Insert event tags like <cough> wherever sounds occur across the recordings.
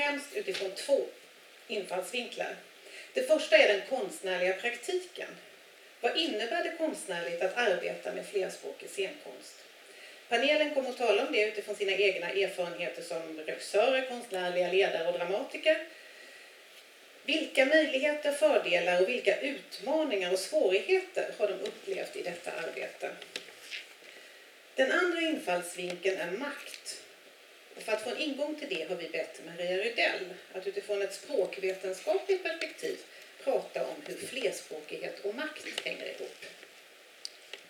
Främst utifrån två infallsvinklar. Det första är den konstnärliga praktiken. Vad innebär det konstnärligt att arbeta med flerspråkig scenkonst? Panelen kommer att tala om det utifrån sina egna erfarenheter som regissörer, konstnärliga ledare och dramatiker. Vilka möjligheter, fördelar och vilka utmaningar och svårigheter har de upplevt i detta arbete? Den andra infallsvinkeln är makt. Och för att få en ingång till det har vi bett Maria Rydell att utifrån ett språkvetenskapligt perspektiv prata om hur flerspråkighet och makt hänger ihop.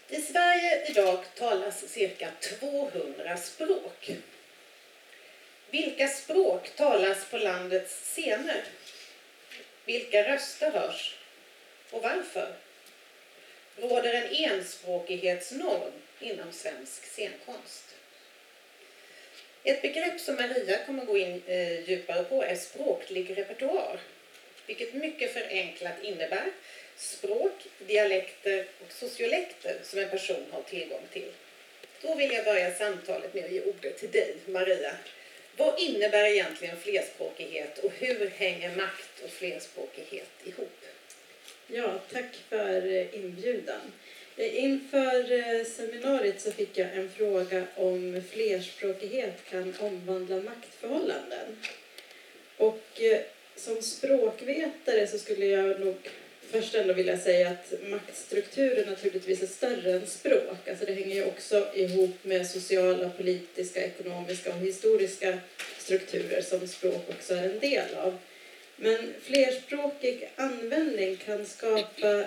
I Sverige idag talas cirka 200 språk. Vilka språk talas på landets scener? Vilka röster hörs? Och varför? Råder en enspråkighetsnorm inom svensk scenkonst? Ett begrepp som Maria kommer gå in eh, djupare på är språklig repertoar, vilket mycket förenklat innebär språk, dialekter och sociolekter som en person har tillgång till. Då vill jag börja samtalet med att ge ordet till dig, Maria. Vad innebär egentligen flerspråkighet och hur hänger makt och flerspråkighet ihop? Ja, tack för eh, inbjudan. Eh, inför eh, seminariet så fick jag en fråga om flerspråkighet kan omvandla maktförhållanden. Och eh, som språkvetare så skulle jag nog först ändå vilja säga att maktstrukturer naturligtvis är större än språk. Alltså det hänger ju också ihop med sociala, politiska, ekonomiska och historiska strukturer som språk också är en del av. Men flerspråkig användning kan skapa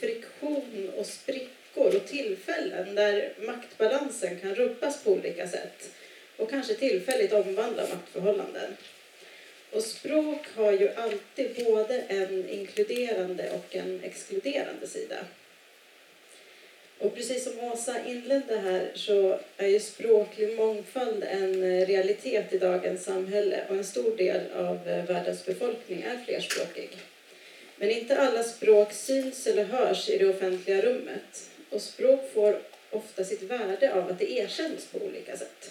friktion och sprickor och tillfällen där maktbalansen kan rubbas på olika sätt och kanske tillfälligt omvandla maktförhållanden. Och språk har ju alltid både en inkluderande och en exkluderande sida. Och precis som Åsa inledde här så är ju språklig mångfald en realitet i dagens samhälle och en stor del av eh, världens befolkning är flerspråkig. Men inte alla språk syns eller hörs i det offentliga rummet och språk får ofta sitt värde av att det erkänns på olika sätt.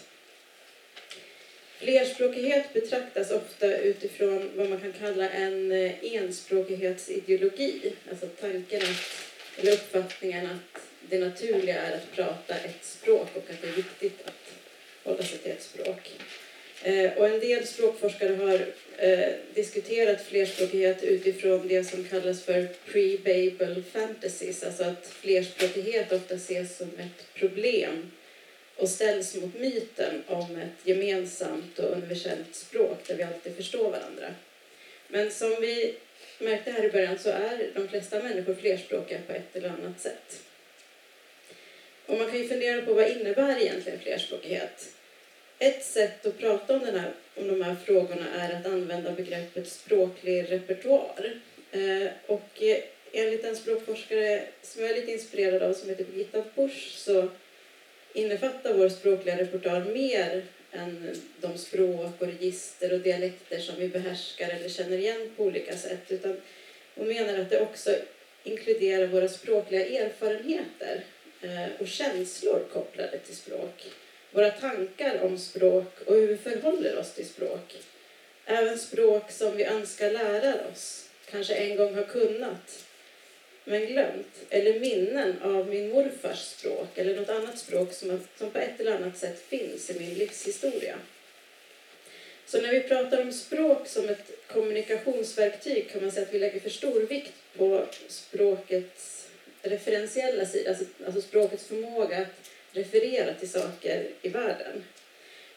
Flerspråkighet betraktas ofta utifrån vad man kan kalla en eh, enspråkighetsideologi. Alltså tanken att, eller uppfattningen att det naturliga är att prata ett språk och att det är viktigt att hålla sig till ett språk. Eh, och en del språkforskare har eh, diskuterat flerspråkighet utifrån det som kallas för pre-babel fantasies, alltså att flerspråkighet ofta ses som ett problem och ställs mot myten om ett gemensamt och universellt språk där vi alltid förstår varandra. Men som vi märkte här i början så är de flesta människor flerspråkiga på ett eller annat sätt. Och man kan ju fundera på vad innebär egentligen flerspråkighet? Ett sätt att prata om, den här, om de här frågorna är att använda begreppet språklig repertoar. Eh, och enligt en språkforskare som jag är lite inspirerad av som heter Birgitta Busch så innefattar vår språkliga repertoar mer än de språk och register och dialekter som vi behärskar eller känner igen på olika sätt. Utan hon menar att det också inkluderar våra språkliga erfarenheter eh, och känslor kopplade till språk. Våra tankar om språk och hur vi förhåller oss till språk. Även språk som vi önskar lära oss, kanske en gång har kunnat men glömt, eller minnen av min morfars språk eller något annat språk som, som på ett eller annat sätt finns i min livshistoria. Så när vi pratar om språk som ett kommunikationsverktyg kan man säga att vi lägger för stor vikt på språkets referentiella sida, alltså, alltså språkets förmåga att referera till saker i världen.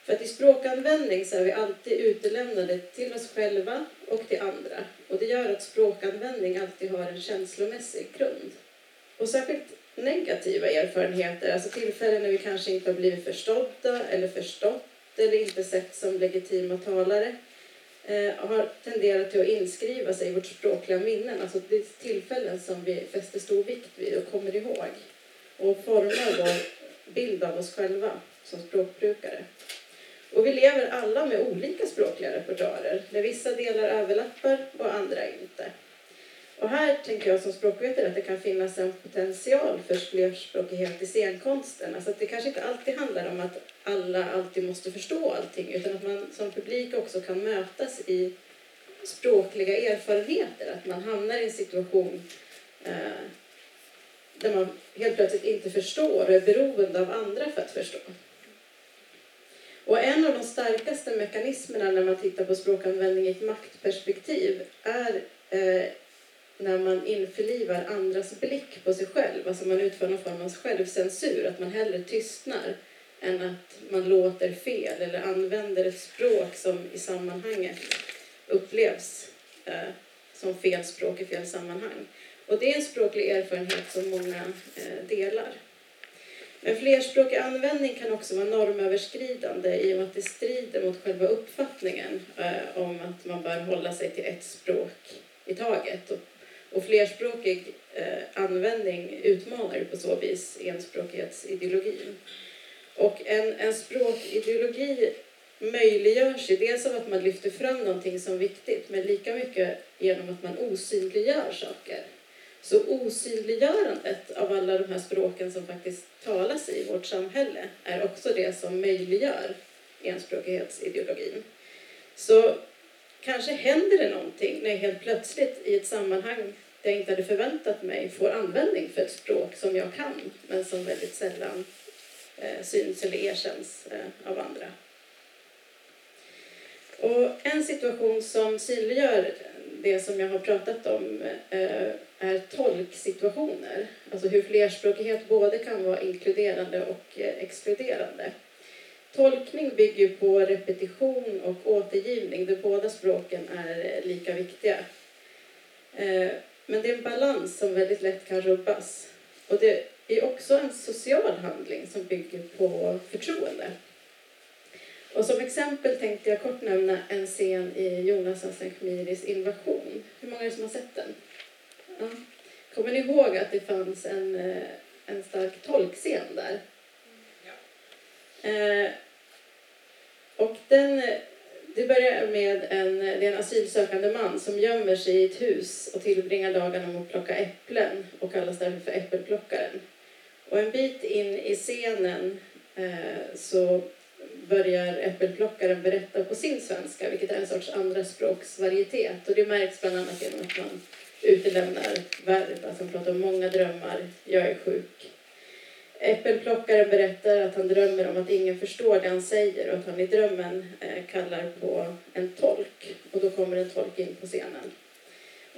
För att i språkanvändning så är vi alltid utelämnade till oss själva och till andra. Och det gör att språkanvändning alltid har en känslomässig grund. Och särskilt negativa erfarenheter, alltså tillfällen när vi kanske inte har blivit förstådda eller förstått eller inte sett som legitima talare eh, har tenderat till att inskriva sig i vårt språkliga minnen. Alltså det är tillfällen som vi fäster stor vikt vid och kommer ihåg och formar vår bild av oss själva som språkbrukare. Och vi lever alla med olika språkliga repertoarer, där vissa delar överlappar och andra inte. Och här tänker jag som språkvetare att det kan finnas en potential för flerspråkighet i scenkonsten. Alltså att det kanske inte alltid handlar om att alla alltid måste förstå allting utan att man som publik också kan mötas i språkliga erfarenheter. Att man hamnar i en situation eh, där man helt plötsligt inte förstår och är beroende av andra för att förstå. Och en av de starkaste mekanismerna när man tittar på språkanvändning i ett maktperspektiv är eh, när man införlivar andras blick på sig själv. Alltså man utför någon form av självcensur, att man hellre tystnar än att man låter fel eller använder ett språk som i sammanhanget upplevs eh, som fel språk i fel sammanhang. Och det är en språklig erfarenhet som många eh, delar. Men flerspråkig användning kan också vara normöverskridande i och med att det strider mot själva uppfattningen eh, om att man bör hålla sig till ett språk i taget. Och, och flerspråkig eh, användning utmanar på så vis enspråkighetsideologin. Och en, en språkideologi möjliggörs ju dels av att man lyfter fram någonting som viktigt men lika mycket genom att man osynliggör saker. Så osynliggörandet av alla de här språken som faktiskt talas i vårt samhälle är också det som möjliggör enspråkighetsideologin. Så kanske händer det någonting när jag helt plötsligt i ett sammanhang där jag inte hade förväntat mig får användning för ett språk som jag kan men som väldigt sällan eh, syns eller erkänns eh, av andra. Och en situation som synliggör det som jag har pratat om eh, är tolksituationer. Alltså hur flerspråkighet både kan vara inkluderande och eh, exkluderande. Tolkning bygger på repetition och återgivning där båda språken är eh, lika viktiga. Eh, men det är en balans som väldigt lätt kan rubbas. Och det är också en social handling som bygger på förtroende. Och som exempel tänkte jag kort nämna en scen i Jonas Hassan Invasion. Hur många är det som har sett den? Ja. Kommer ni ihåg att det fanns en, eh, en stark tolkscen där? Ja. Eh, och den, det börjar med en, det är en asylsökande man som gömmer sig i ett hus och tillbringar dagarna med att plocka äpplen och kallas därför för äppelplockaren. Och en bit in i scenen eh, så börjar äppelplockaren berätta på sin svenska, vilket är en sorts andraspråksvarietet. Och det märks bland annat genom att man utelämnar verb, alltså han pratar om många drömmar, jag är sjuk. Äppelplockaren berättar att han drömmer om att ingen förstår det han säger och att han i drömmen eh, kallar på en tolk. Och då kommer en tolk in på scenen.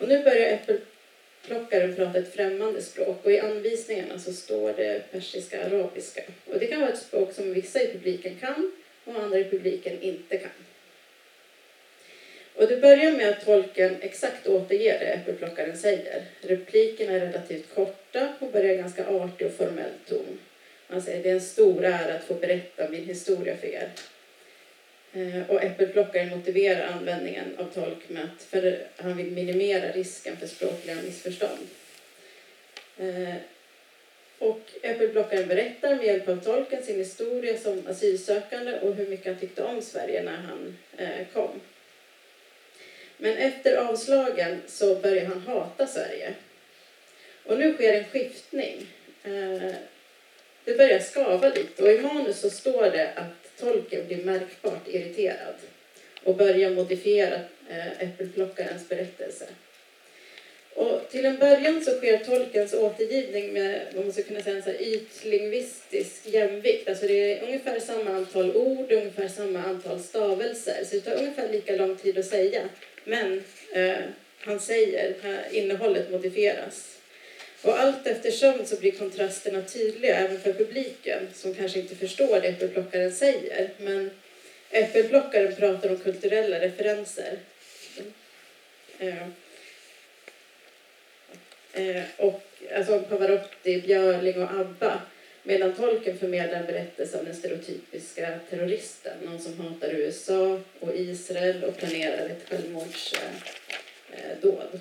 Och nu börjar äppelplockaren prata ett främmande språk och i anvisningarna så står det persiska arabiska. Och det kan vara ett språk som vissa i publiken kan och andra i publiken inte kan. Och det börjar med att tolken exakt återger det äppelplockaren säger. Replikerna är relativt korta och börjar ganska artig och formell ton. Han säger det är en stor ära att få berätta min historia för er. Eh, och äppelplockaren motiverar användningen av tolk med att för han vill minimera risken för språkliga missförstånd. Eh, och äppelplockaren berättar med hjälp av tolken sin historia som asylsökande och hur mycket han tyckte om Sverige när han eh, kom. Men efter avslagen så börjar han hata Sverige. Och nu sker en skiftning. Eh, det börjar skava lite och i manus så står det att tolken blir märkbart irriterad och börjar modifiera eh, äppelplockarens berättelse. Och till en början så sker tolkens återgivning med vad man skulle kunna säga en så här ytlingvistisk jämvikt. Alltså det är ungefär samma antal ord, ungefär samma antal stavelser. Så det tar ungefär lika lång tid att säga. Men eh, han säger, att innehållet modifieras. Och allt eftersom så blir kontrasterna tydliga även för publiken som kanske inte förstår det äppelplockaren säger. Men äppelplockaren pratar om kulturella referenser. Eh, eh, och alltså Pavarotti, Björling och ABBA. Medan tolken förmedlar en berättelse om den stereotypiska terroristen. Någon som hatar USA och Israel och planerar ett självmordsdåd.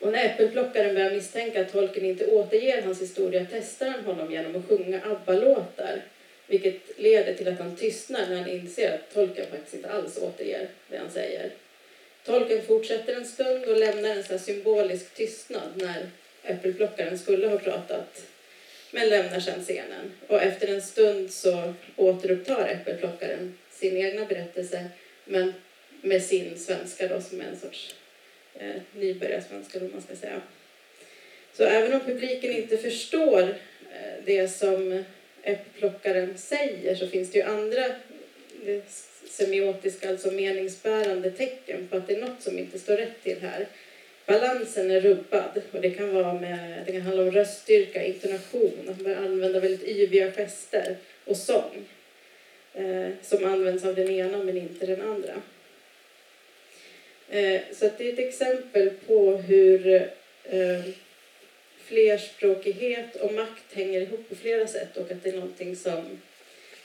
Och när äppelplockaren börjar misstänka att tolken inte återger hans historia testar han honom genom att sjunga ABBA-låtar. Vilket leder till att han tystnar när han inser att tolken faktiskt inte alls återger det han säger. Tolken fortsätter en stund och lämnar en så symbolisk tystnad när äppelplockaren skulle ha pratat men lämnar sedan scenen. Och efter en stund så återupptar äppelplockaren sin egna berättelse men med sin svenska då som är en sorts eh, nybörjarsvenska om man ska säga. Så även om publiken inte förstår eh, det som äppelplockaren säger så finns det ju andra eh, semiotiska, alltså meningsbärande tecken på att det är något som inte står rätt till här. Balansen är rubbad och det kan, vara med, det kan handla om röststyrka, intonation, att man använder väldigt yviga gester och sång eh, som används av den ena men inte den andra. Eh, så det är ett exempel på hur eh, flerspråkighet och makt hänger ihop på flera sätt och att det är någonting som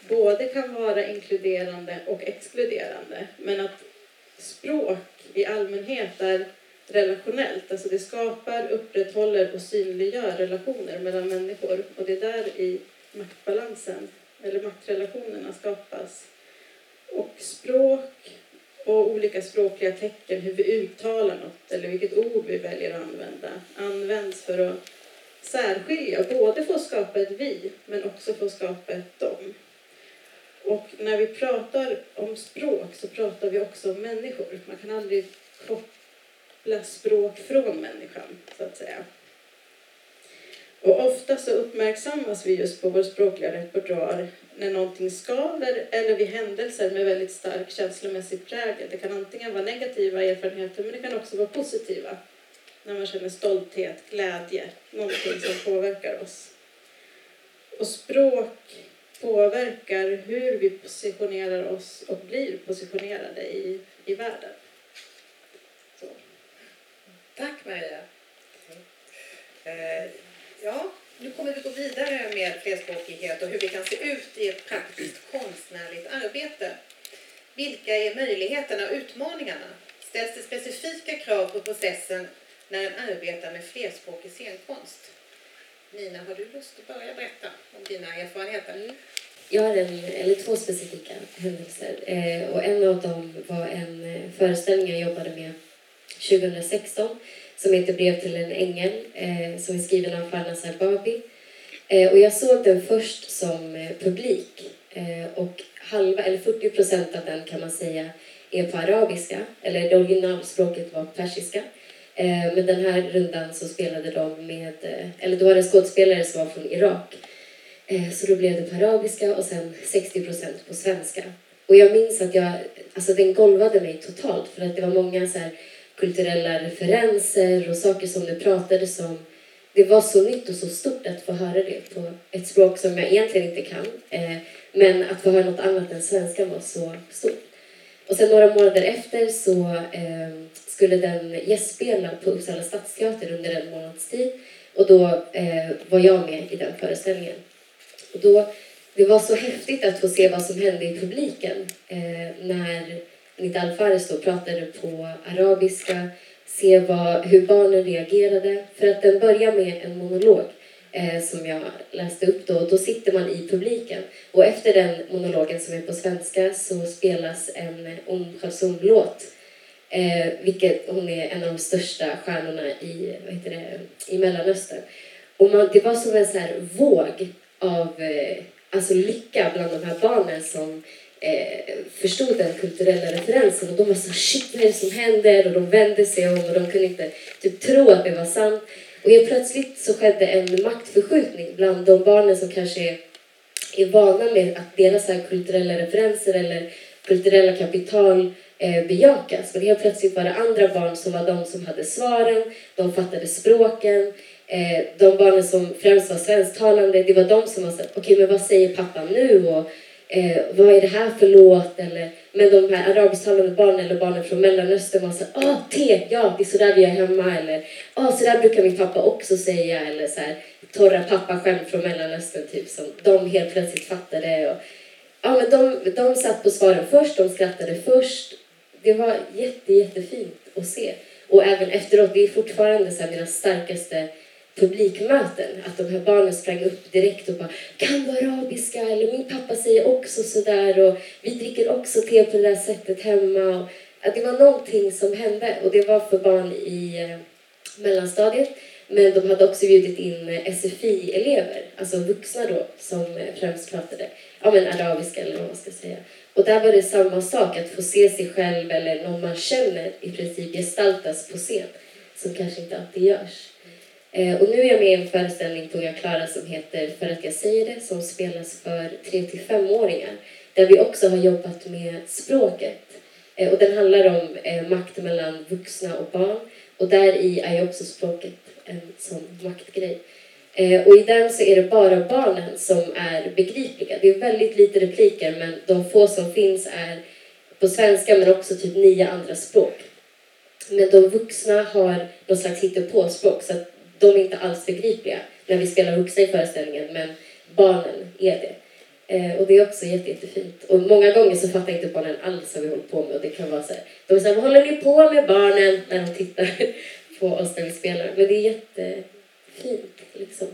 både kan vara inkluderande och exkluderande. Men att språk i allmänhet är relationellt. Alltså det skapar, upprätthåller och synliggör relationer mellan människor. Och det är där i maktbalansen, eller maktrelationerna skapas. Och språk och olika språkliga tecken, hur vi uttalar något eller vilket ord vi väljer att använda, används för att särskilja, både för att skapa ett vi men också för att skapa ett dom. Och när vi pratar om språk så pratar vi också om människor. Man kan aldrig koppla språk från människan, så att säga. Och ofta så uppmärksammas vi just på vår språkliga repertoar när någonting skaver eller vid händelser med väldigt stark känslomässig prägel. Det kan antingen vara negativa erfarenheter men det kan också vara positiva. När man känner stolthet, glädje, någonting som påverkar oss. Och språk påverkar hur vi positionerar oss och blir positionerade i, i världen. Tack Maria. Eh, ja, nu kommer vi gå vidare med flerspråkighet och hur vi kan se ut i ett praktiskt konstnärligt arbete. Vilka är möjligheterna och utmaningarna? Ställs det specifika krav på processen när en arbetar med flerspråkig scenkonst? Nina, har du lust att börja berätta om dina erfarenheter? Mm. Jag har en, eller två specifika händelser. Eh, och en av dem var en eh, föreställning jag jobbade med 2016 som heter Brev till en ängel, eh, som är skriven av Farnaz Arbabi. Eh, och jag såg den först som eh, publik eh, och halva, eller 40 procent av den kan man säga är på arabiska, eller det originalspråket var persiska. Eh, men den här rundan så spelade de med, eh, eller då var det skådespelare som var från Irak. Eh, så då blev det på arabiska och sen 60 procent på svenska. Och jag minns att jag, alltså den golvade mig totalt för att det var många så här kulturella referenser och saker som det pratades om. Det var så nytt och så stort att få höra det på ett språk som jag egentligen inte kan. Eh, men att få höra något annat än svenska var så stort. Och sen några månader efter så eh, skulle den gästspela på Uppsala stadsteater under en månads tid. Och då eh, var jag med i den föreställningen. Och då, det var så häftigt att få se vad som hände i publiken när Anita Alfares då pratade på arabiska, se vad, hur barnen reagerade. För att den börjar med en monolog eh, som jag läste upp då. Då sitter man i publiken och efter den monologen som är på svenska så spelas en Om Kulsum-låt. Eh, vilket hon är en av de största stjärnorna i, vad heter det, i Mellanöstern. Och man, det var som en så här våg av eh, alltså lycka bland de här barnen som eh, förstod den kulturella referensen och de var så shit vad är det som händer och de vände sig om och de kunde inte typ tro att det var sant. Och helt plötsligt så skedde en maktförskjutning bland de barnen som kanske är, är vana med att deras här kulturella referenser eller kulturella kapital eh, bejakas. Men helt plötsligt var det andra barn som var de som hade svaren, de fattade språken. Eh, de barnen som främst var svensktalande, det var de som var såhär, okej okay, men vad säger pappa nu? Och, eh, vad är det här för låt? Eller, men de här arabisktalande barnen eller barnen från Mellanöstern var så ah te, ja det är sådär vi gör hemma eller ah sådär brukar min pappa också säga eller så här torra pappaskämt från Mellanöstern typ som de helt plötsligt fattade och ja men de, de satt på svaren först, de skrattade först. Det var jätte, jättefint att se. Och även efteråt, det är fortfarande så här mina starkaste publikmöten. Att de här barnen sprang upp direkt och bara kan du arabiska? Eller min pappa säger också sådär och vi dricker också te på det där sättet hemma. Och att det var någonting som hände och det var för barn i eh, mellanstadiet. Men de hade också bjudit in eh, SFI-elever, alltså vuxna då, som eh, främst pratade ja, men arabiska eller vad man ska säga. Och där var det samma sak, att få se sig själv eller någon man känner i princip gestaltas på scen, som kanske inte alltid görs. Eh, och nu är jag med i en föreställning på Klara som heter För att jag säger det, som spelas för 3-5-åringar. där vi också har jobbat med språket. Eh, och den handlar om eh, makt mellan vuxna och barn, och där i är ju också språket en sån maktgrej. Eh, och i den så är det bara barnen som är begripliga. Det är väldigt lite repliker men de få som finns är på svenska men också typ nio andra språk. Men de vuxna har någon slags hittepåspråk så att de är inte alls begripliga när vi spelar vuxna i föreställningen men barnen är det. Eh, och det är också jätte, jättefint. Och många gånger så fattar inte barnen alls vad vi håller på med och det kan vara så här, de är så här, vad håller ni på med barnen? När de tittar på oss när vi spelar. Men det är jättefint liksom.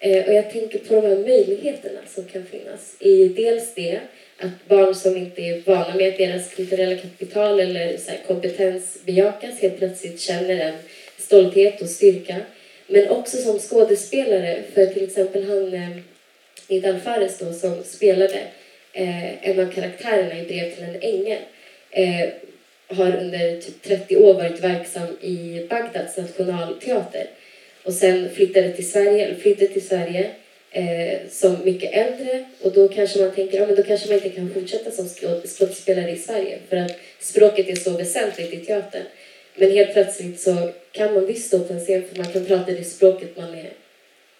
Eh, och jag tänker på de här möjligheterna som kan finnas. i dels det att barn som inte är vana med att deras kulturella kapital eller så här, kompetens bejakas helt plötsligt känner en stolthet och styrka. Men också som skådespelare, för till exempel han eh, Nidal Fares då, som spelade eh, en av karaktärerna i Brev till en ängel eh, har under typ 30 år varit verksam i Bagdads nationalteater och sen flyttade till Sverige, eller flyttade till Sverige eh, som mycket äldre och då kanske man tänker ja, men då kanske man inte kan fortsätta som skådespelare i Sverige för att språket är så väsentligt i teatern. Men helt plötsligt så kan man visst stå på en scen för man kan prata det språket man är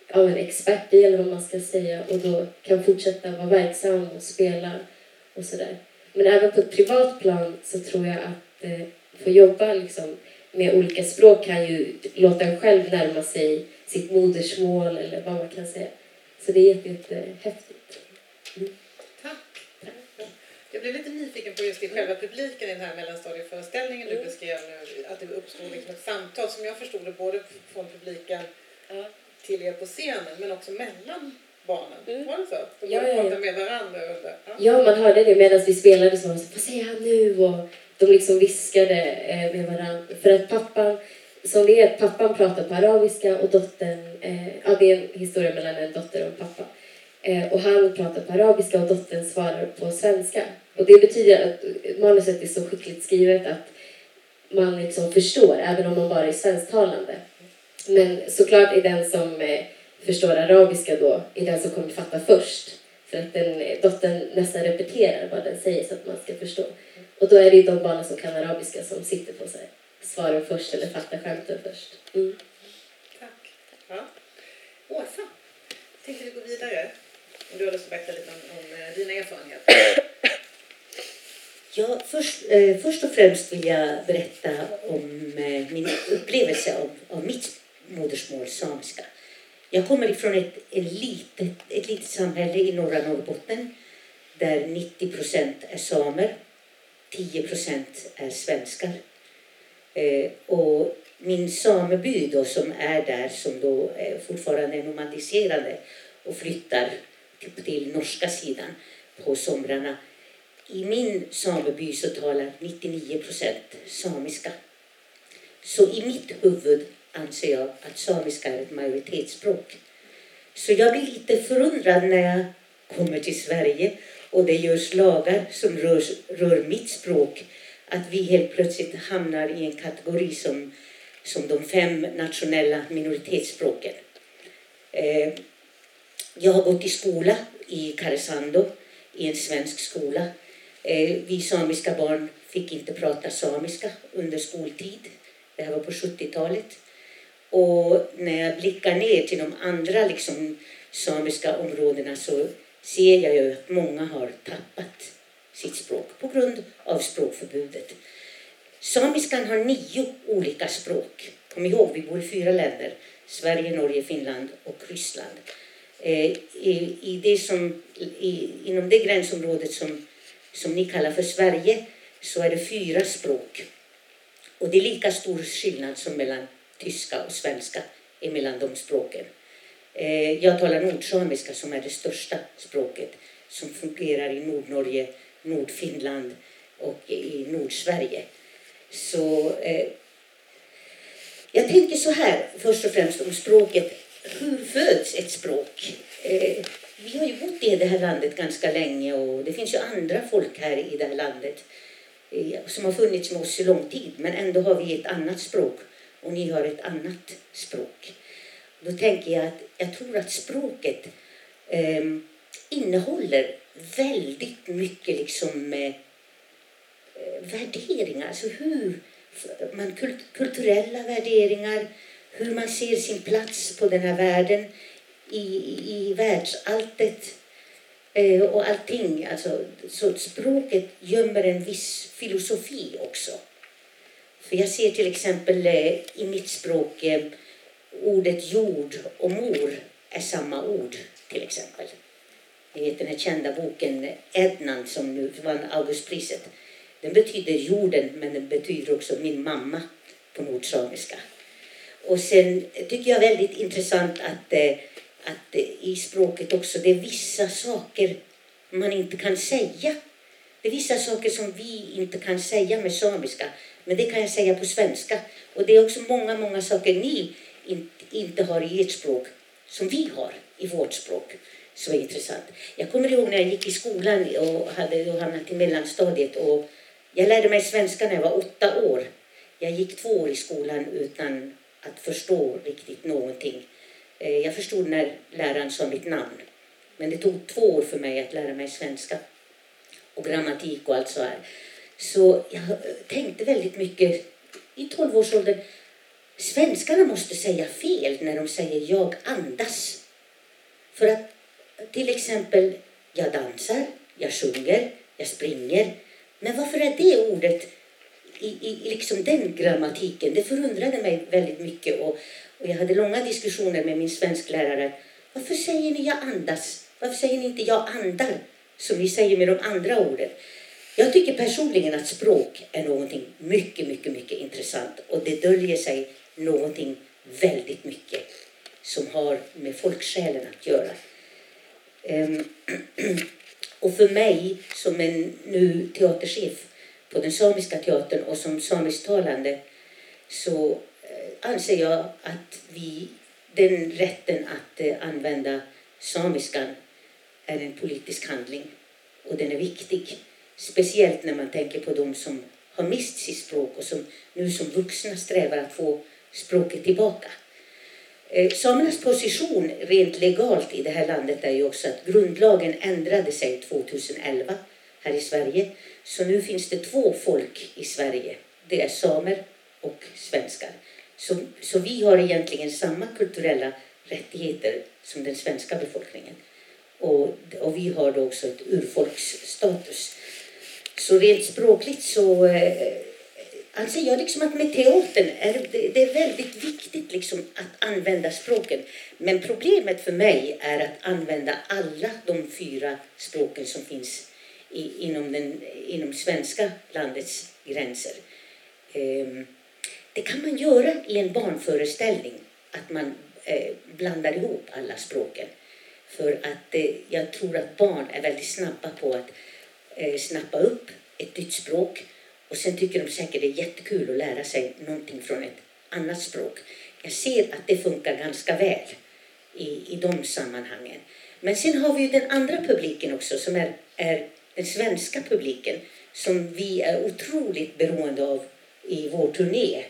ja, en expert i eller vad man ska säga och då kan fortsätta vara verksam och spela och sådär. Men även på ett privat plan så tror jag att eh, få jobba liksom, med olika språk kan ju låta en själv närma sig sitt modersmål eller vad man kan säga. Så det är jättehäftigt. Jätte Tack. Tack. Jag blev lite nyfiken på just i själva publiken i den här mellanstadieföreställningen mm. du beskrev nu. Att det uppstod liksom ett samtal som jag förstod det både från publiken ja. till er på scenen men också mellan barnen. Mm. Var det så? De ja, ja, ja. med varandra under. Ja. ja, man hörde det medan vi spelade så vad säger han nu? Och de liksom viskade eh, med varandra. För att pappan, som är, pappan pratar på arabiska och dottern, eh, ja det är en historia mellan en dotter och en pappa. Eh, och han pratar på arabiska och dottern svarar på svenska. Och det betyder att manuset är så skickligt skrivet att man liksom förstår, även om man bara är svensktalande. Men såklart är den som eh, förstår arabiska då, är den som kommer fatta först. För att den, eh, dottern nästan repeterar vad den säger så att man ska förstå. Och då är det ju de barnen som kan arabiska som sitter på sig. Svaren först eller fattar skämten först. Mm. Tack. Ja. Åsa, tänkte vi gå vidare? Om du har lust att berätta lite om, om eh, dina erfarenheter. Ja, först, eh, först och främst vill jag berätta om eh, min upplevelse av, av mitt modersmål, samiska. Jag kommer ifrån ett, en litet, ett litet samhälle i norra Norrbotten där 90 procent är samer 10 procent är svenskar. Eh, och min sameby då, som är där, som då är fortfarande är nomadiserade och flyttar till, till norska sidan på somrarna. I min sameby så talar 99 procent samiska. Så i mitt huvud anser jag att samiska är ett majoritetsspråk. Så jag blir lite förundrad när jag kommer till Sverige och det görs lagar som rör, rör mitt språk att vi helt plötsligt hamnar i en kategori som, som de fem nationella minoritetsspråken. Eh, jag har gått i skola i Karesuando, i en svensk skola. Eh, vi samiska barn fick inte prata samiska under skoltid. Det här var på 70-talet. Och när jag blickar ner till de andra liksom, samiska områdena så ser jag ju att många har tappat sitt språk på grund av språkförbudet. Samiskan har nio olika språk. Kom ihåg, vi bor i fyra länder. Sverige, Norge, Finland och Ryssland. Eh, i, i det som, i, inom det gränsområdet som, som ni kallar för Sverige så är det fyra språk. Och det är lika stor skillnad som mellan tyska och svenska emellan de språken. Eh, jag talar nordsamiska som är det största språket som fungerar i Nordnorge, Nordfinland, och i Nordsverige. Så eh, jag tänker så här först och främst om språket. Hur föds ett språk? Eh, vi har ju bott i det här landet ganska länge och det finns ju andra folk här i det här landet eh, som har funnits med oss i lång tid men ändå har vi ett annat språk och ni har ett annat språk. Då tänker jag att jag tror att språket eh, innehåller väldigt mycket liksom eh, värderingar, alltså hur man, kult, kulturella värderingar, hur man ser sin plats på den här världen, i, i världsalltet eh, och allting. Alltså, så språket gömmer en viss filosofi också. För jag ser till exempel eh, i mitt språk eh, ordet jord och mor är samma ord till exempel. Ni vet den här kända boken eh, Ednan som nu vann Augustpriset. Den betyder jorden men den betyder också min mamma på nordsamiska. Och sen tycker jag väldigt intressant att, eh, att i språket också det är vissa saker man inte kan säga. Det är vissa saker som vi inte kan säga med samiska men det kan jag säga på svenska. Och det är också många, många saker ni inte har i ert språk som vi har i vårt språk. som är intressant. Jag kommer ihåg när jag gick i skolan och hade hamnat i mellanstadiet och jag lärde mig svenska när jag var åtta år. Jag gick två år i skolan utan att förstå riktigt någonting. Eh, jag förstod när läraren sa mitt namn. Men det tog två år för mig att lära mig svenska och grammatik och allt så här. Så jag tänkte väldigt mycket i tolvårsåldern svenskarna måste säga fel när de säger jag andas. För att till exempel jag dansar, jag sjunger, jag springer. Men varför är det ordet i, i liksom den grammatiken? Det förundrade mig väldigt mycket och, och jag hade långa diskussioner med min svensklärare. Varför säger ni jag andas? Varför säger ni inte jag andar? Som vi säger med de andra orden. Jag tycker personligen att språk är någonting mycket, mycket, mycket intressant och det döljer sig någonting väldigt mycket som har med folksjälen att göra. Ehm, <clears throat> och för mig som en nu teaterchef på den samiska teatern och som samisktalande så anser jag att vi, den rätten att eh, använda samiskan är en politisk handling och den är viktig. Speciellt när man tänker på de som har mist sitt språk och som nu som vuxna strävar att få språket tillbaka. Eh, samernas position rent legalt i det här landet är ju också att grundlagen ändrade sig 2011 här i Sverige. Så nu finns det två folk i Sverige. Det är samer och svenskar. Så, så vi har egentligen samma kulturella rättigheter som den svenska befolkningen. Och, och vi har då också ett urfolksstatus. Så rent språkligt så eh, anser jag liksom att med teatern är det, det är väldigt viktigt liksom att använda språken. Men problemet för mig är att använda alla de fyra språken som finns i, inom, den, inom svenska landets gränser. Eh, det kan man göra i en barnföreställning, att man eh, blandar ihop alla språken. För att eh, jag tror att barn är väldigt snabba på att eh, snappa upp ett nytt språk och sen tycker de säkert det är jättekul att lära sig någonting från ett annat språk. Jag ser att det funkar ganska väl i, i de sammanhangen. Men sen har vi ju den andra publiken också som är, är den svenska publiken som vi är otroligt beroende av i vår turné.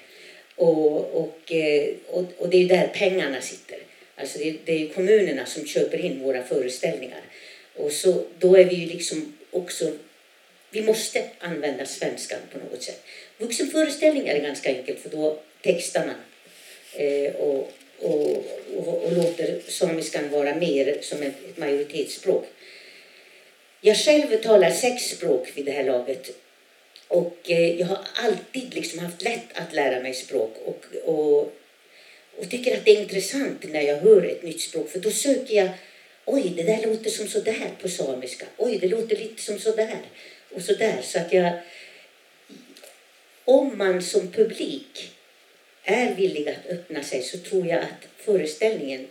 Och, och, eh, och, och det är där pengarna sitter. Alltså det, det är kommunerna som köper in våra föreställningar. Och så, då är vi ju liksom också vi måste använda svenskan på något sätt. Vuxenföreställningar är ganska enkelt för då textar man eh, och, och, och, och, låter samiskan vara mer som ett, ett majoritetsspråk. Jag själv talar sex språk vid det här laget och eh, jag har alltid liksom haft lätt att lära mig språk och, och, och tycker att det är intressant när jag hör ett nytt språk för då söker jag Oj, det där låter som sådär på samiska. Oj, det låter lite som sådär. och sådär. Så att jag, om man som publik är villig att öppna sig så tror jag att föreställningen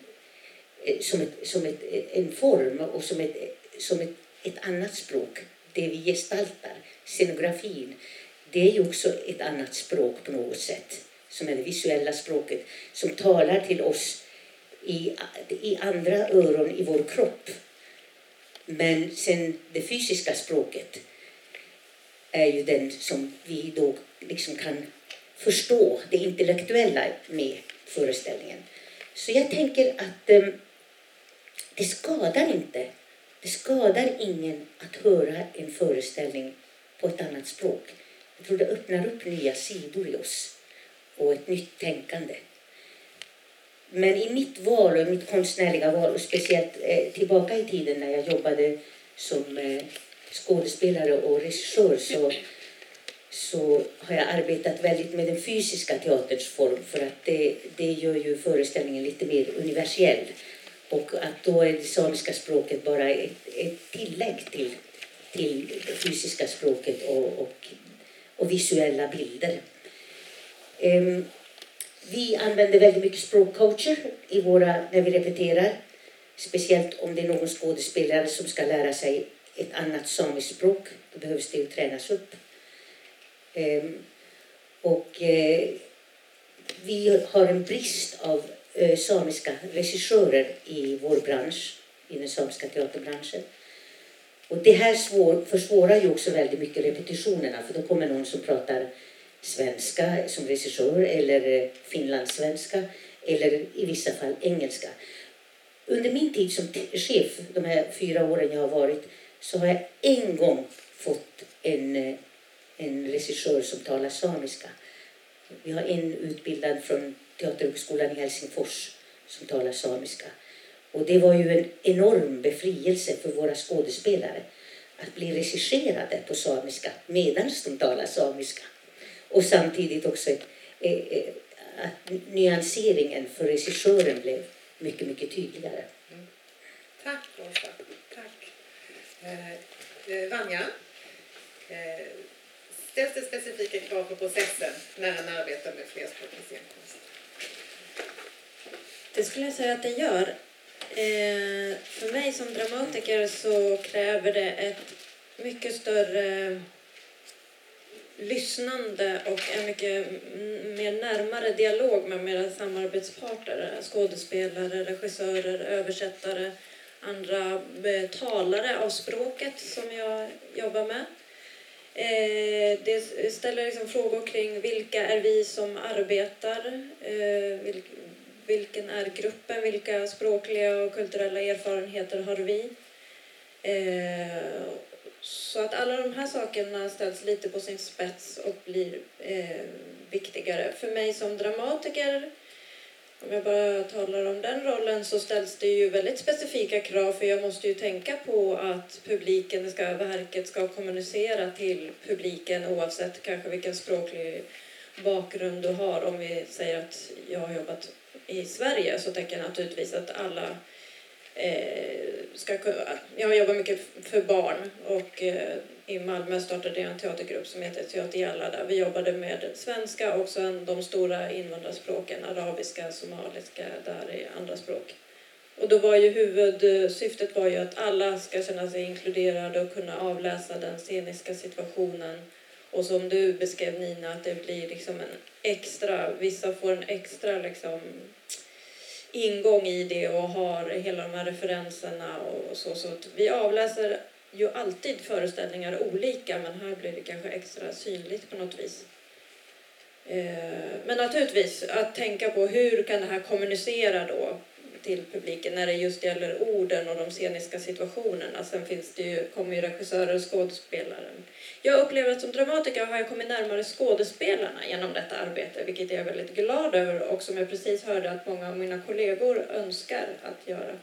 eh, som, ett, som ett, en form och som ett, som ett, ett annat språk, det vi gestaltar, scenografin, det är ju också ett annat språk på något sätt, som är det visuella språket, som talar till oss i, i andra öron i vår kropp. Men sen det fysiska språket är ju den som vi då liksom kan förstå det intellektuella med föreställningen. Så jag tänker att eh, det skadar inte. Det skadar ingen att höra en föreställning på ett annat språk. Jag tror det öppnar upp nya sidor i oss och ett nytt tänkande. Men i mitt val och mitt konstnärliga val och speciellt eh, tillbaka i tiden när jag jobbade som eh, skådespelare och regissör så, så har jag arbetat väldigt med den fysiska teaterns form för att det, det gör ju föreställningen lite mer universell. Och att då är det samiska språket bara ett, ett tillägg till, till det fysiska språket och, och, och visuella bilder. Um, vi använder väldigt mycket språkcoacher i våra, när vi repeterar. Speciellt om det är någon skådespelare som ska lära sig ett annat samiskt språk. Då behövs det ju tränas upp. Um, och uh, vi har en brist av Eh, samiska regissörer i vår bransch, i den samiska teaterbranschen. Och det här svår, försvårar ju också väldigt mycket repetitionerna för då kommer någon som pratar svenska som regissör eller eh, finlandssvenska eller i vissa fall engelska. Under min tid som chef, de här fyra åren jag har varit, så har jag en gång fått en, eh, en regissör som talar samiska. Vi har en utbildad från Teaterhögskolan i Helsingfors som talar samiska. Och det var ju en enorm befrielse för våra skådespelare att bli regisserade på samiska medan de talar samiska. Och samtidigt också eh, eh, att nyanseringen för regissören blev mycket, mycket tydligare. Mm. Tack Rosa. Tack. Eh, eh, Vanja, eh, ställs det specifika krav på processen när en arbetar med flerspråkig scenkonst? Det skulle jag säga att det gör. Eh, för mig som dramatiker så kräver det ett mycket större lyssnande och en mycket mer närmare dialog med mina samarbetspartner, skådespelare, regissörer, översättare, andra eh, talare av språket som jag jobbar med. Eh, det ställer liksom frågor kring vilka är vi som arbetar? Eh, vilken är gruppen? Vilka språkliga och kulturella erfarenheter har vi? Eh, så att alla de här sakerna ställs lite på sin spets och blir eh, viktigare. För mig som dramatiker, om jag bara talar om den rollen, så ställs det ju väldigt specifika krav för jag måste ju tänka på att publiken, ska, verket ska kommunicera till publiken oavsett kanske vilken språklig bakgrund du har. Om vi säger att jag har jobbat i Sverige så tänker jag naturligtvis att alla eh, ska Jag jobbar mycket för barn och eh, i Malmö startade jag en teatergrupp som heter Teater Jalla där vi jobbade med svenska och sen de stora invandrarspråken, arabiska, somaliska, där är andra språk. Och då var ju huvudsyftet var ju att alla ska känna sig inkluderade och kunna avläsa den sceniska situationen. Och som du beskrev Nina, att det blir liksom en extra, vissa får en extra liksom ingång i det och har hela de här referenserna och så. Så att vi avläser ju alltid föreställningar olika men här blir det kanske extra synligt på något vis. Eh, men naturligtvis att tänka på hur kan det här kommunicera då till publiken när det just gäller orden och de sceniska situationerna. Sen finns det ju, kommer ju regissörer och skådespelare. Jag upplever att som dramatiker har jag kommit närmare skådespelarna genom detta arbete, vilket jag är väldigt glad över och som jag precis hörde att många av mina kollegor önskar att göra.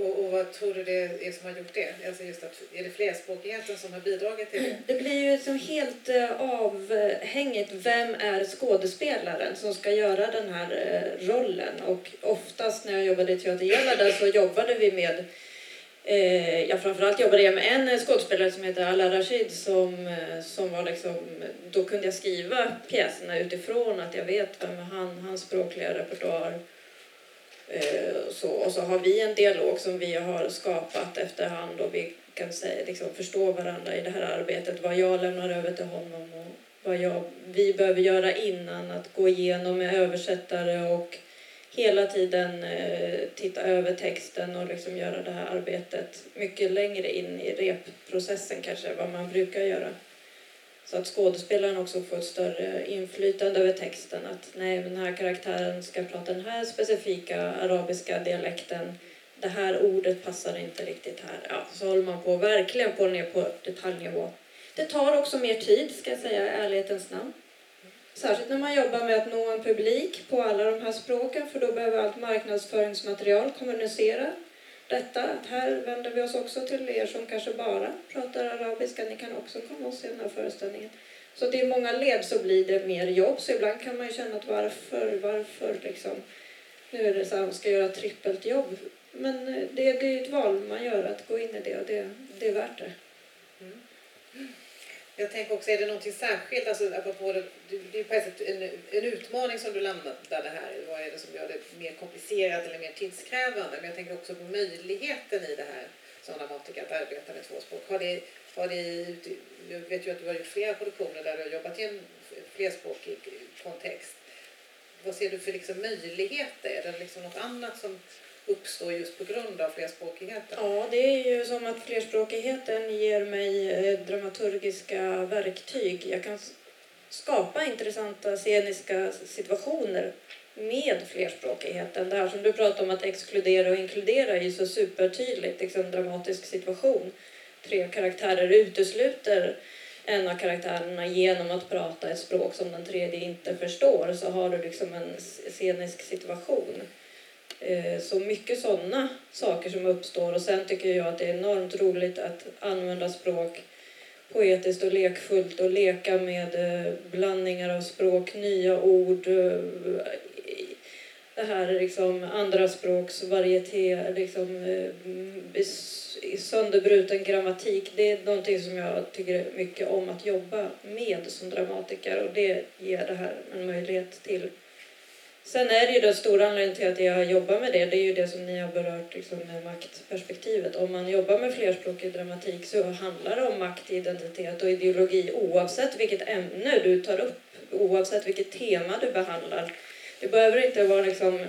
Och, och, vad tror du det är som har gjort det? Alltså just att, är det flerspråkigheten som har bidragit till det? Det blir ju som helt eh, avhängigt vem är skådespelaren som ska göra den här eh, rollen. Och oftast när jag jobbade i Teatergällade så jobbade vi med uh, ja, framförallt jobbade jag med en skådespelare som heter Ala Rashid som, som var liksom, då kunde jag skriva pjäserna utifrån att jag vet vem han, hans språkliga repertoar Eh, så, och så har vi en dialog som vi har skapat efterhand och vi kan säga, liksom förstå varandra i det här arbetet. Vad jag lämnar över till honom och vad jag, vi behöver göra innan. Att gå igenom med översättare och hela tiden eh, titta över texten och liksom göra det här arbetet mycket längre in i repprocessen kanske vad man brukar göra. Så att skådespelaren också får ett större inflytande över texten. Att nej, den här karaktären ska prata den här specifika arabiska dialekten. Det här ordet passar inte riktigt här. Ja, så håller man på verkligen på ner på detaljnivå. Det tar också mer tid, ska jag säga i ärlighetens namn. Särskilt när man jobbar med att nå en publik på alla de här språken för då behöver allt marknadsföringsmaterial kommunicera detta. Att här vänder vi oss också till er som kanske bara pratar arabiska. Ni kan också komma och se den här föreställningen. Så det är många led så blir det mer jobb. Så ibland kan man ju känna att varför, varför liksom. Nu är det så här, man ska göra trippelt jobb. Men eh, det, det är ett val man gör att gå in i det och det, det är värt det. Mm. Jag tänker också, är det någonting särskilt, alltså, apropå det, det är på ett sätt en, en utmaning som du landade här Vad är det som gör det mer komplicerat eller mer tidskrävande? Men jag tänker också på möjligheten i det här som dramatiker att arbeta med tvåspråk. Har det, har det, jag vet ju att du har gjort flera produktioner där du har jobbat i en flerspråkig kontext. Vad ser du för liksom möjligheter? Är det liksom något annat som uppstår just på grund av flerspråkigheten? Ja, det är ju som att flerspråkigheten ger mig eh, dramaturgiska verktyg. Jag kan skapa intressanta sceniska situationer med flerspråkigheten. Det här som du pratar om att exkludera och inkludera är ju så supertydligt, liksom dramatisk situation. Tre karaktärer utesluter en av karaktärerna genom att prata ett språk som den tredje inte förstår så har du liksom en scenisk situation. Eh, så mycket sådana saker som uppstår och sen tycker jag att det är enormt roligt att använda språk poetiskt och lekfullt och leka med eh, blandningar av språk, nya ord, eh, det här liksom andra språks varieté, liksom sönderbruten grammatik. Det är någonting som jag tycker mycket om att jobba med som dramatiker och det ger det här en möjlighet till Sen är det ju den stora anledningen till att jag jobbar med det, det är ju det som ni har berört liksom med maktperspektivet. Om man jobbar med flerspråkig dramatik så handlar det om makt, identitet och ideologi oavsett vilket ämne du tar upp, oavsett vilket tema du behandlar. Det behöver inte vara liksom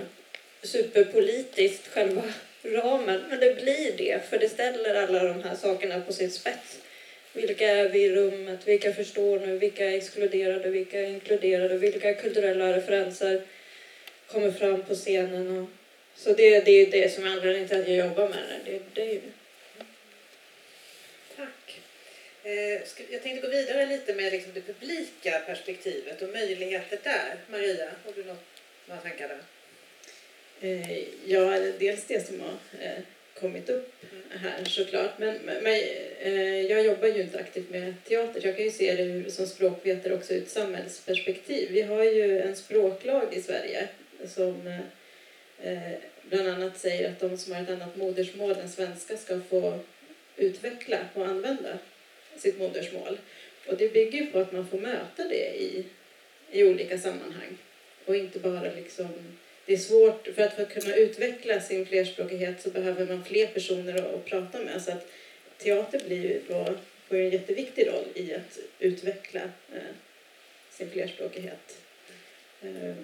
superpolitiskt, själva ramen, men det blir det, för det ställer alla de här sakerna på sin spets. Vilka är vi i rummet? Vilka förstår nu? Vilka är exkluderade? Vilka är inkluderade? Vilka kulturella referenser? Kommer fram på scenen. Och, så det, det är det som är anledningen till att jag jobbar med det. det, det är Tack. Eh, jag tänkte gå vidare lite med liksom det publika perspektivet och möjligheter där. Maria, har du något, några tankar där? Eh, ja, dels det som har eh, kommit upp här såklart. Men, men jag jobbar ju inte aktivt med teater. Jag kan ju se det som språkvetare också ur ett samhällsperspektiv. Vi har ju en språklag i Sverige som eh, bland annat säger att de som har ett annat modersmål än svenska ska få utveckla och använda sitt modersmål. Och det bygger på att man får möta det i, i olika sammanhang och inte bara liksom det är svårt, för att, för att kunna utveckla sin flerspråkighet så behöver man fler personer att, att prata med. Så att teater blir då, får en jätteviktig roll i att utveckla eh, sin flerspråkighet. Eh,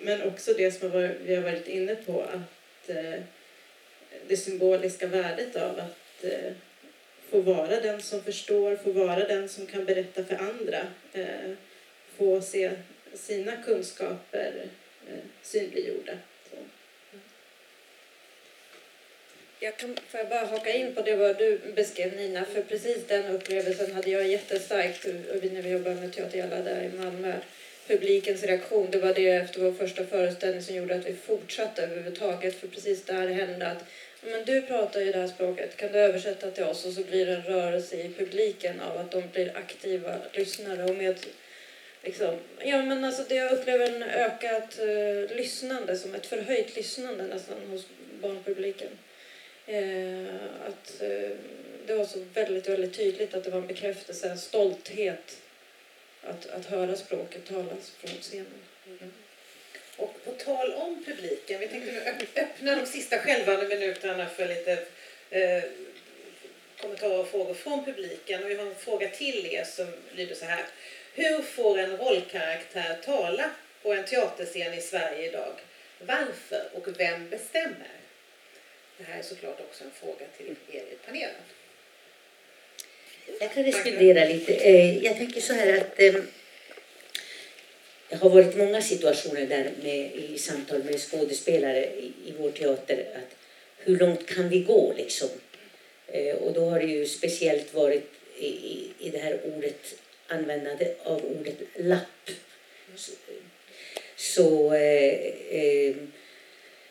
men också det som vi har varit inne på, att eh, det symboliska värdet av att eh, få vara den som förstår, få vara den som kan berätta för andra, eh, få se sina kunskaper synliggjorda. Jag kan, får jag bara haka in på det vad du beskrev Nina, för precis den upplevelsen hade jag jättestarkt när vi jobbade med Teater där i Malmö publikens reaktion. Det var det efter vår första föreställning som gjorde att vi fortsatte överhuvudtaget. För precis där hände att men du pratar ju det här språket, kan du översätta till oss? Och så blir det en rörelse i publiken av att de blir aktiva lyssnare och med Liksom, ja, men alltså det jag upplever en ökat uh, lyssnande, som ett förhöjt lyssnande nästan hos barnpubliken. Uh, att uh, det var så väldigt, väldigt tydligt att det var en bekräftelse, en stolthet att, att höra språket talas från scenen. Mm. Och på tal om publiken, vi tänkte nu öppna de sista skälvande minuterna för lite eh, kommentarer och frågor från publiken. Och jag har en fråga till er som lyder så här. Hur får en rollkaraktär tala på en teaterscen i Sverige idag? Varför och vem bestämmer? Det här är såklart också en fråga till er i panelen. Jag kan respondera lite. Eh, jag tänker så här att jag det har varit många situationer där med, i samtal med skådespelare i, i vår teater att hur långt kan vi gå liksom? Eh, och då har det ju speciellt varit i, i, i det här ordet, användande av ordet lapp. Så, eh, ehm,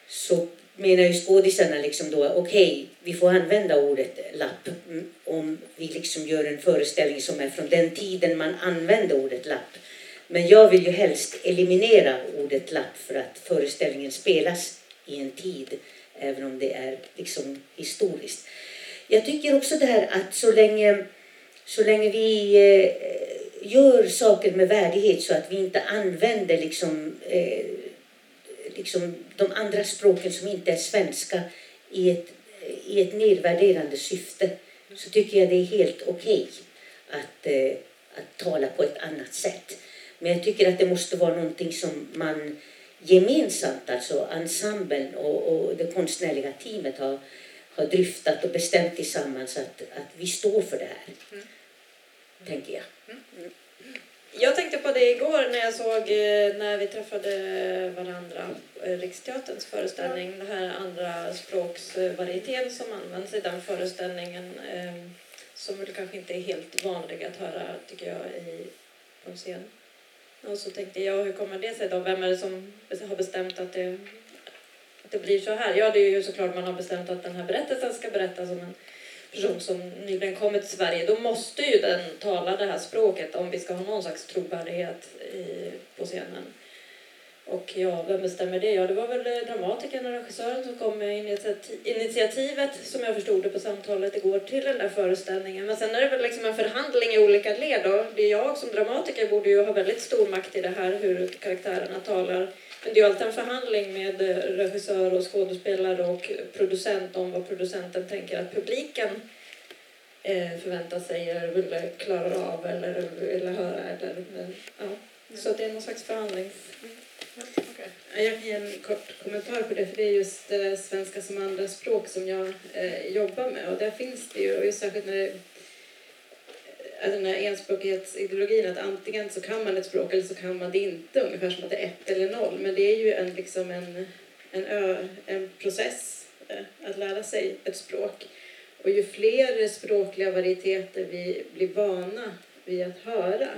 så, så menar ju skådisarna liksom då, okej, okay, vi får använda ordet lapp mm, om vi liksom gör en föreställning som är från den tiden man använde ordet lapp. Men jag vill ju helst eliminera ordet lapp för att föreställningen spelas i en tid, även om det är liksom historiskt. Jag tycker också det här att så länge, så länge vi eh, gör saker med värdighet så att vi inte använder liksom, eh, liksom de andra språken som inte är svenska i ett, i ett nedvärderande syfte så tycker jag det är helt okej okay att, eh, att tala på ett annat sätt. Men jag tycker att det måste vara någonting som man gemensamt, alltså ensemblen och, och det konstnärliga teamet har, har dryftat och bestämt tillsammans att, att vi står för det här. Mm. Tänker jag. Mm. Jag tänkte på det igår när jag såg eh, när vi träffade varandra eh, Riksteaterns föreställning, den här andra språksvarieteten som används i den föreställningen eh, som väl kanske inte är helt vanlig att höra tycker jag i, på en scen. Och så tänkte jag, hur kommer det sig då? Vem är det som har bestämt att det, att det blir så här? Ja, det är ju såklart man har bestämt att den här berättelsen ska berättas om en person som nyligen kommit till Sverige. Då måste ju den tala det här språket om vi ska ha någon slags trovärdighet i, på scenen. Och ja, vem bestämmer det? Ja, det var väl eh, dramatikern och regissören som kom med initiativet, som jag förstod det på samtalet igår, till den där föreställningen. Men sen är det väl liksom en förhandling i olika led då. Det är jag som dramatiker borde ju ha väldigt stor makt i det här, hur karaktärerna talar. Men det är alltid en förhandling med regissör och skådespelare och producent om vad producenten tänker att publiken eh, förväntar sig eller vill klara av eller vill höra. Eller, ja. Så det är någon slags förhandlings... Okay. Jag kan ge en kort kommentar på det, för det är just eh, svenska som andra språk som jag eh, jobbar med. Och där finns det ju, och just särskilt när det eh, den här enspråkighetsideologin att antingen så kan man ett språk eller så kan man det inte, ungefär som att det är ett eller noll. Men det är ju en, liksom en, en, ö, en process eh, att lära sig ett språk. Och ju fler språkliga varieteter vi blir vana vid att höra,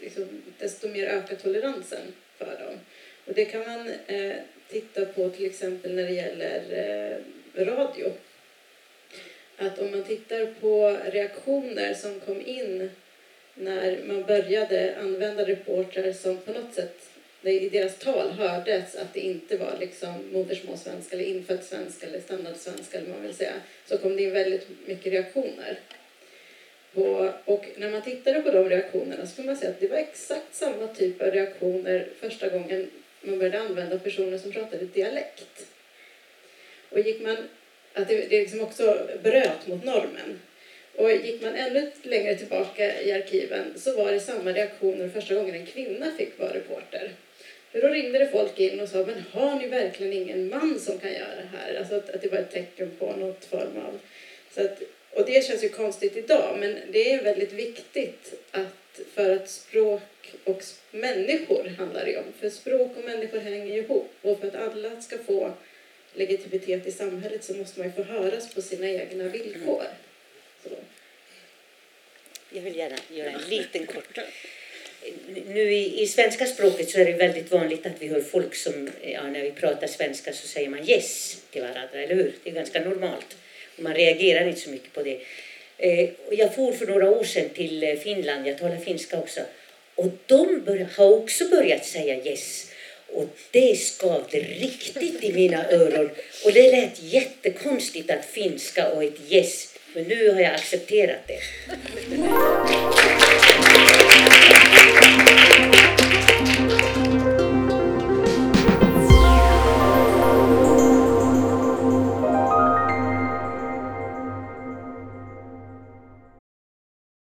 liksom, desto mer ökar toleransen för dem. Och det kan man eh, titta på till exempel när det gäller eh, radio. Att om man tittar på reaktioner som kom in när man började använda reportrar som på något sätt i deras tal hördes att det inte var liksom modersmålssvenska eller infödd svenska eller standardsvenska eller man vill säga, så kom det in väldigt mycket reaktioner. På, och när man tittade på de reaktionerna så kunde man se att det var exakt samma typ av reaktioner första gången man började använda personer som pratade dialekt. Och gick man, att det, det liksom också bröt mot normen. Och gick man ännu längre tillbaka i arkiven så var det samma reaktioner första gången en kvinna fick vara reporter. För då ringde det folk in och sa, men har ni verkligen ingen man som kan göra det här? Alltså att, att det var ett tecken på något form av... Så att, och det känns ju konstigt idag, men det är väldigt viktigt att för att språk och människor handlar det om. För språk och människor hänger ihop. Och för att alla ska få legitimitet i samhället så måste man ju få höras på sina egna villkor. Mm. Jag vill gärna göra en liten kort nu i, i, svenska språket så är det väldigt vanligt att vi hör folk som, ja, när vi pratar svenska så säger man yes till varandra, eller hur? Det är ganska normalt. Och man reagerar inte så mycket på det. Eh, jag for för några år sedan till eh, Finland, jag talar finska också, och de bör, har också börjat säga yes. Och det skavde riktigt i mina öron. Och det lät jättekonstigt att finska och ett yes. Men nu har jag accepterat det.